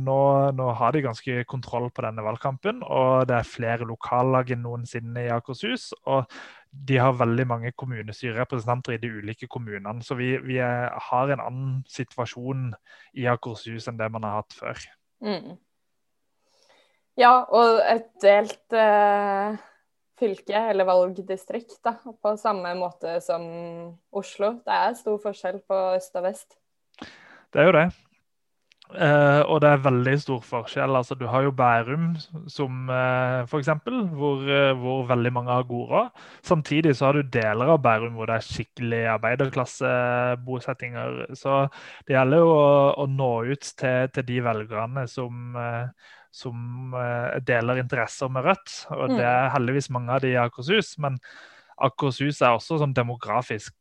nå, nå, har de ganske kontroll på denne valgkampen, og det er flere lokallag enn noensinne i Akershus. Og de har veldig mange kommunestyrerepresentanter i de ulike kommunene. Så vi, vi er, har en annen situasjon i Akershus enn det man har hatt før. Mm. Ja, og et delt eh, fylke, eller valgdistrikt, da, på samme måte som Oslo. Det er stor forskjell på øst og vest. Det er jo det. Uh, og det er veldig stor forskjell. Altså, du har jo Bærum som uh, f.eks., hvor, uh, hvor veldig mange har god råd. Samtidig så har du deler av Bærum hvor det er skikkelig arbeiderklassebosettinger. Så det gjelder jo å, å nå ut til, til, de velgerne som, uh, som deler interesser med Rødt. Og mm. det er heldigvis mange av de i Akershus. Men Akershus er også sånn demografisk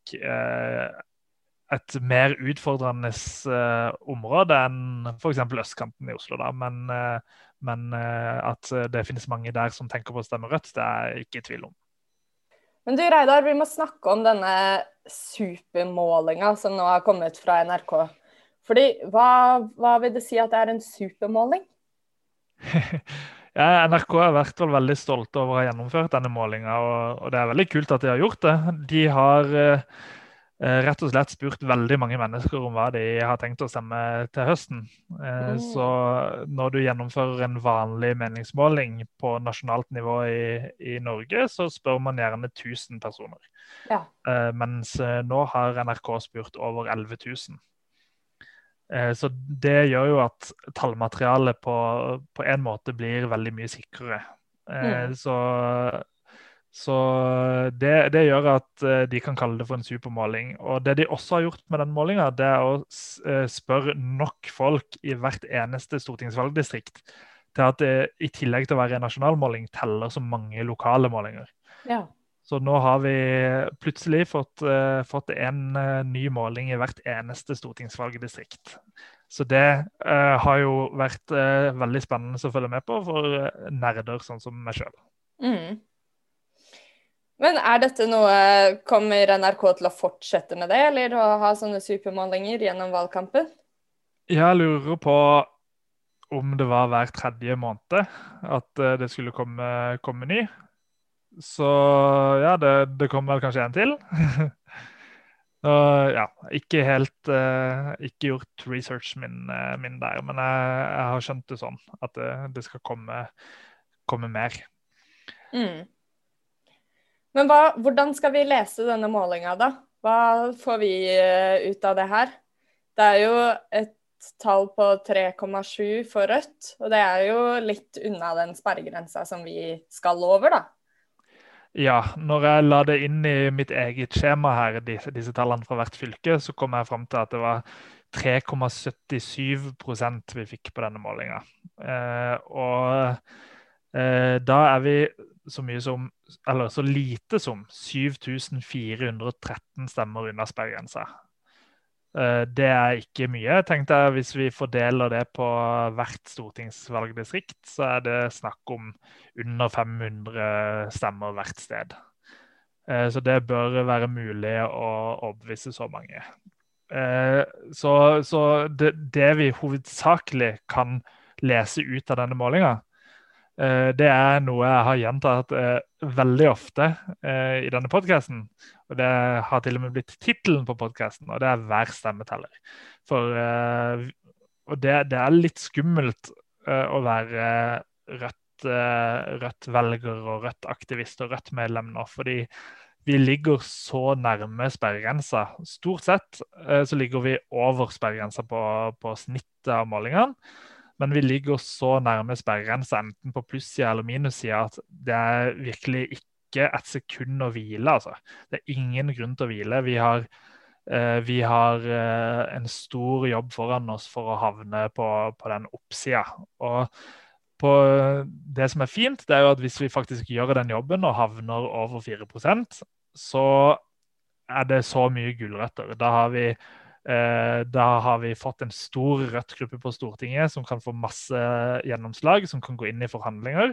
et mer utfordrende uh, område enn f.eks. østkanten i Oslo. Da. Men, uh, men uh, at det finnes mange der som tenker på å stemme Rødt, det er jeg ikke i tvil om. Men du Reidar, vi må snakke om denne supermålinga som nå har kommet fra NRK. Fordi, hva, hva vil det si at det er en supermåling? ja, NRK har vært veldig stolte over å ha gjennomført denne målinga, og, og, det er veldig kult at de har gjort det. De har Eh, rett og slett spurt veldig mange mennesker om hva de har tenkt å stemme til høsten. Mm. Så når du gjennomfører en vanlig meningsmåling på nasjonalt nivå i, i Norge, så spør man gjerne 1000 personer. Ja. Eh, mens nå har NRK spurt over 11 000. Så det gjør jo at tallmaterialet på, på en måte blir veldig mye sikrere. Mm. Så så det, det, gjør at eh, de kan kalle det for en supermåling. Og det de også har gjort med den målinga, det er å eh, spørre nok folk i hvert eneste stortingsvalgdistrikt til at det i tillegg til å være en nasjonalmåling, teller så mange lokale målinger. Ja. Så nå har vi plutselig fått, uh, fått en uh, ny måling i hvert eneste stortingsvalgdistrikt. Så det uh, har jo vært veldig spennende å følge med på for nerder sånn som meg sjøl. Mm. Men er dette noe Kommer NRK til å fortsette med det, eller å ha sånne supermålinger gjennom valgkampen? Jeg lurer på om det var hver tredje måned at eh, det skulle komme, komme ny. Så ja, det, det kommer vel kanskje en til. Og, ja, ikke helt uh, Ikke gjort researchen min, uh, min, der, men jeg, jeg, har skjønt det sånn at det, det skal komme, komme mer. Mm. Men hva, hvordan skal vi lese denne målinga, da? Hva får vi uh, ut av det her? Det er jo et tall på 3,7 for Rødt, og det er jo litt unna den sperregrensa som vi skal over, da. Ja, når jeg la det inn i mitt eget skjema her, disse, disse tallene fra hvert fylke, så kom jeg fram til at det var 3,77% vi fikk på denne målinga. Eh, og eh, da er vi så mye som, eller så lite som 7413 stemmer unna sperregrensa. Eh, det er ikke mye. tenkte jeg Hvis vi fordeler det på hvert stortingsvalgdistrikt, så er det snakk om under 500 stemmer hvert sted. Eh, så det bør være mulig å overbevise så mange. Eh, så, så det, det vi hovedsakelig kan lese ut av denne målinga, det er noe jeg har gjentatt eh, veldig ofte eh, i denne podkasten. Og det har til og med blitt tittelen på podkasten, og det er 'Hver stemmeteller'. For, og det, det, er litt skummelt å være Rødt, Rødt-velger og Rødt-aktivist og Rødt-medlem nå, fordi vi ligger så nærme sperregrensa. Stort sett så ligger vi over sperregrensa på, på snittet av målingene. Men vi ligger så nærme sperregrensa, enten på plussida eller minussida, at det er virkelig ikke et sekund å hvile. Altså. Det er ingen grunn til å hvile. Vi har, eh, vi har eh, en stor jobb foran oss for å havne på, på den oppsida. Og på det som er fint, det er jo at hvis vi faktisk gjør den jobben og havner over 4% så er det så mye gulrøtter. Da har vi Eh, da har vi fått en stor Rødt-gruppe på Stortinget som kan få masse gjennomslag, som kan gå inn i forhandlinger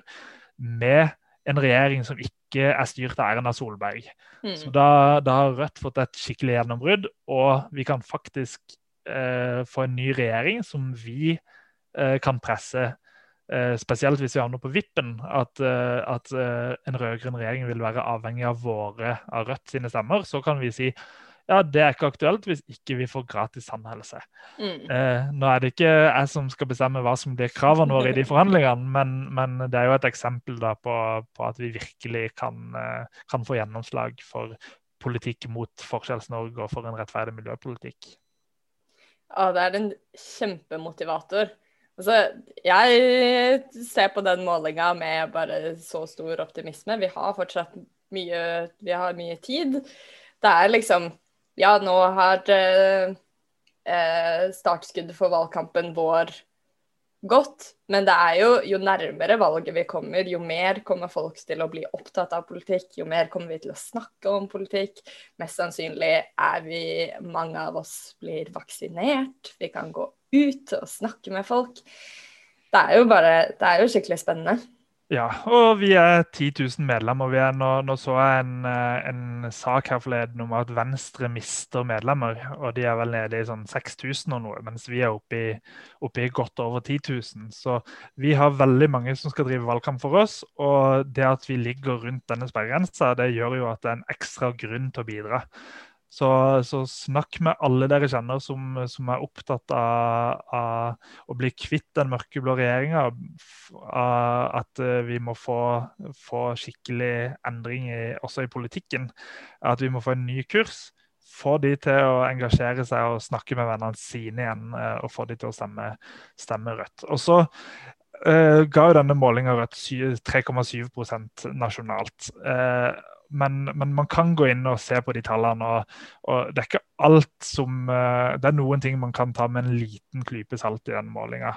med en regjering som ikke er styrt av Erna Solberg. Mm. Så da, da, har Rødt fått et skikkelig gjennombrudd, og vi kan faktisk eh, få en ny regjering som vi eh, kan presse spesielt hvis vi havner på vippen, at, at en rød-grønn regjering vil være avhengig av våre, av Rødt sine stemmer, så kan vi si ja, det er ikke aktuelt hvis ikke vi får gratis tannhelse. Mm. Eh, nå er det ikke jeg som skal bestemme hva som blir kravene våre i de forhandlingene, men, men, det er jo et eksempel da, på, på, at vi virkelig kan, eh, kan, få gjennomslag for politikk mot Forskjells-Norge og for en rettferdig miljøpolitikk. Ja, det er en kjempemotivator. Altså, jeg ser på den målinga med bare så stor optimisme. Vi har fortsatt mye, vi har mye tid. Det er liksom ja, nå har eh, eh, startskuddet for valgkampen vår gått. Men det er jo, jo nærmere valget vi kommer, jo mer kommer folk til å bli opptatt av politikk. Jo mer kommer vi til å snakke om politikk. Mest sannsynlig er vi, mange av oss blir vaksinert. Vi kan gå ut og snakke med folk. Det er jo bare, det er jo skikkelig spennende. Ja, og vi er 10 000 medlemmer. Vi er nå, nå så jeg en, eh, en, sak her forleden om at Venstre mister medlemmer. og De er vel nede i sånn 6000 og noe, mens vi er oppe i, oppe i, godt over 10 000. Så vi har veldig mange som skal drive valgkamp for oss. Og det at vi ligger rundt denne sperregrensa, det gjør jo at det er en ekstra grunn til å bidra. Så, så, snakk med alle dere kjenner som, som er opptatt av, av, å bli kvitt den mørkeblå regjeringa. At eh, vi må få, få skikkelig endring i, også i politikken. At vi må få en ny kurs. Få de til å engasjere seg og snakke med vennene sine igjen. Eh, og få de til å stemme, stemme Rødt. Og så uh, ga jo denne målinga Rødt 3,7 nasjonalt. Uh, men, men, man kan gå inn og se på de tallene. Og, og det er ikke alt som uh, Det er noen ting man kan ta med en liten klype salt i den målinga.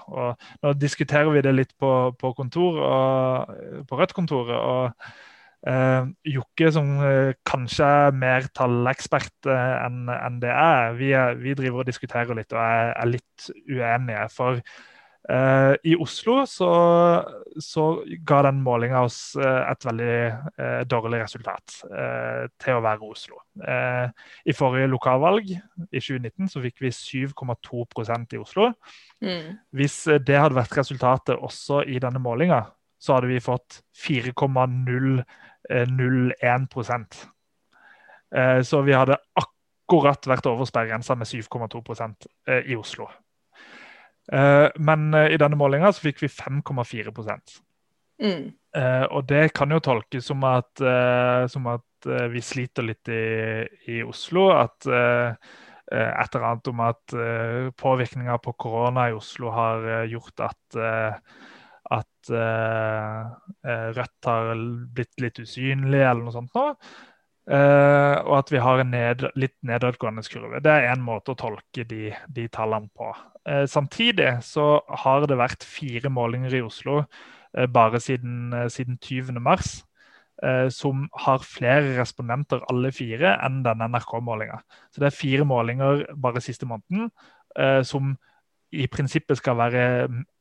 Nå diskuterer vi det litt på, på kontor og, på Rødt-kontoret. og Uh, Jokke, som uh, kanskje er mer tallekspert enn en det er, vi, vi driver og diskuterer litt og er, er litt uenige. For Uh, I Oslo så, så, ga den målinga oss uh, et veldig uh, dårlig resultat til å være Oslo. I forrige lokalvalg i 2019 så fikk vi 7,2% i Oslo. Mm. Hvis det hadde vært resultatet også i denne målinga, så hadde vi fått 4,001% Så vi hadde akkurat vært over sperregrensa med 7,2% i Oslo. Eh, men eh, i denne målinga så fikk vi 5,4 mm. Eh, og det kan jo tolkes som at, som at vi sliter litt i, i Oslo. At et eller annet om at påvirkninga på korona i Oslo har gjort at at Rødt har blitt litt usynlig, eller noe sånt. nå. Og at vi har en ned, litt nedadgående kurve. Det er én måte å tolke de, de tallene på. Uh, samtidig så har det vært fire målinger i Oslo uh, bare siden, siden 20.3 som har flere respondenter, alle fire, enn denne NRK-målinga. Så det er fire målinger bare siste måneden som i prinsippet skal være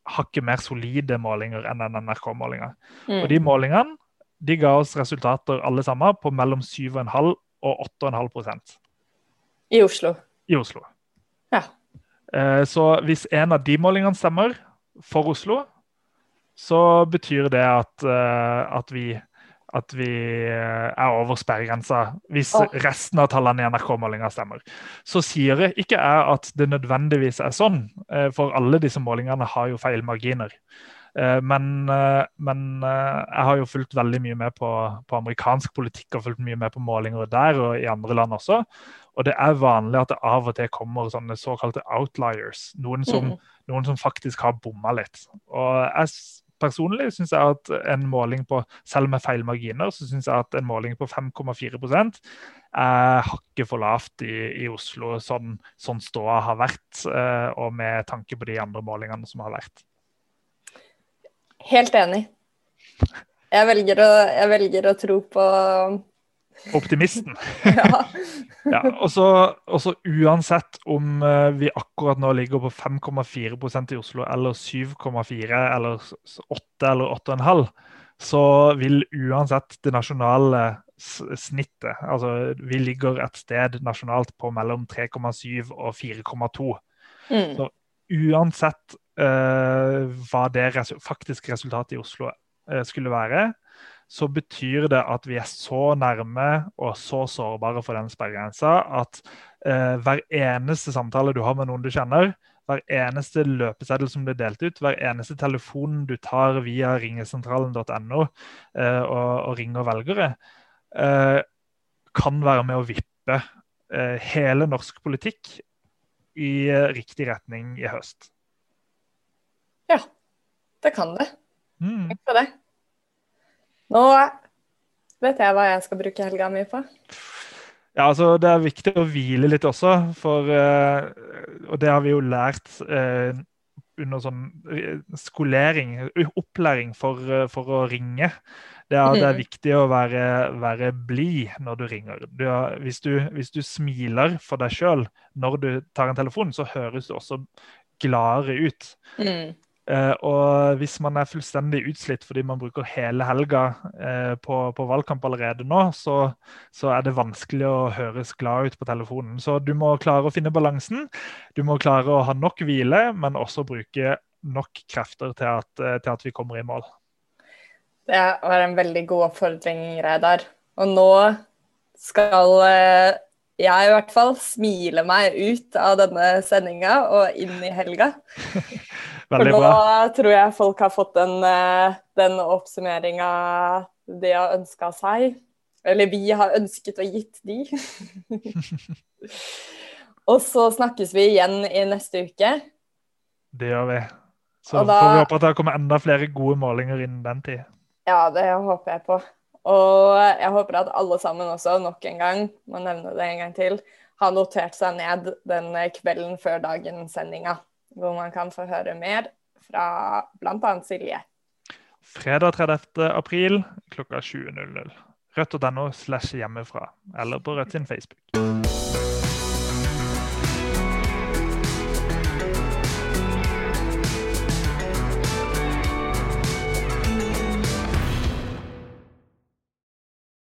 hakket mer solide målinger enn den NRK-målinga. Mm. Og de målingene de ga oss resultater alle sammen på mellom 7,5 og 8,5% I Oslo? I Oslo. Ja. Eh, så hvis en av de målingene stemmer for Oslo, så betyr det at, eh, at vi at vi eh, er over sperregrensa hvis oh. resten av tallene i NRK-målinga stemmer. Så sier jeg ikke jeg at det nødvendigvis er sånn, for alle disse målingene har jo feil marginer. Men, men, jeg har jo fulgt veldig mye med på, på, amerikansk politikk og fulgt mye med på målinger der og i andre land også. Og det er vanlig at det av og til kommer sånne såkalte outliers. Noen som, mm. noen som faktisk har bomma litt. Og jeg personlig syns jeg at en måling på selv med feil marginer, så syns jeg at en måling på 5,4% er hakket for lavt i, i Oslo, sånn, sånn ståa har vært, og med tanke på de andre målingene som har vært. Helt enig. Jeg velger å, jeg velger å tro på Optimisten. ja. ja og så uansett om eh, vi akkurat nå ligger på 5,4% i Oslo, eller 7,4 eller 8 eller 8,5, så vil uansett det nasjonale snittet Altså vi ligger et sted nasjonalt på mellom 3,7 og 4,2. Mm. Så uansett uh, hva det res faktiske resultatet i Oslo uh, skulle være, så betyr det at vi er så nærme og så sårbare for den sperregrensa at eh, hver eneste samtale du har med noen du kjenner, hver eneste løpeseddel som blir delt ut, hver eneste telefon du tar via ringesentralen.no eh, og, og, ringer velgere, eh, kan være med å vippe uh, hele norsk politikk i riktig retning i høst. Ja, det kan det. Mm. Takk for det. Nå vet jeg hva jeg skal bruke helga mi på. Ja, altså Det er viktig å hvile litt også, for, uh, og det har vi jo lært uh, under sånn eh, skolering, opplæring for, for å ringe. Det er, det er, mm. viktig å være, være blid når du ringer. Du hvis, du, hvis, du, smiler for deg sjøl når du tar en telefon, så høres du også gladere ut. Mm. Uh, og hvis man er fullstendig utslitt fordi man bruker hele helga uh, på, på, valgkamp allerede nå, så, så, er det vanskelig å høres glad ut på telefonen. Så du må klare å finne balansen. Du må klare å ha nok hvile, men også bruke nok krefter til at, uh, til at vi kommer i mål. Det var en veldig god oppfordring, Reidar. Og nå skal jeg i hvert fall smile meg ut av denne sendinga og inn i helga. Veldig bra. For nå tror jeg folk har fått den, eh, den oppsummeringa de har ønska seg. Eller vi har ønsket og gitt de. og så snakkes vi igjen i neste uke. Det gjør vi. Så da, får vi håpe at det kommer enda flere gode målinger innen den tid. Ja, det håper jeg på. Og jeg håper at alle sammen også, nok en gang, må nevne det en gang til, har notert seg ned den kvelden før dagens sendinga hvor man kan få høre mer fra bl.a. Silje. Fredag 30. april klokka 20.00. Rødt.no slash hjemmefra, eller på Rødt sin Facebook.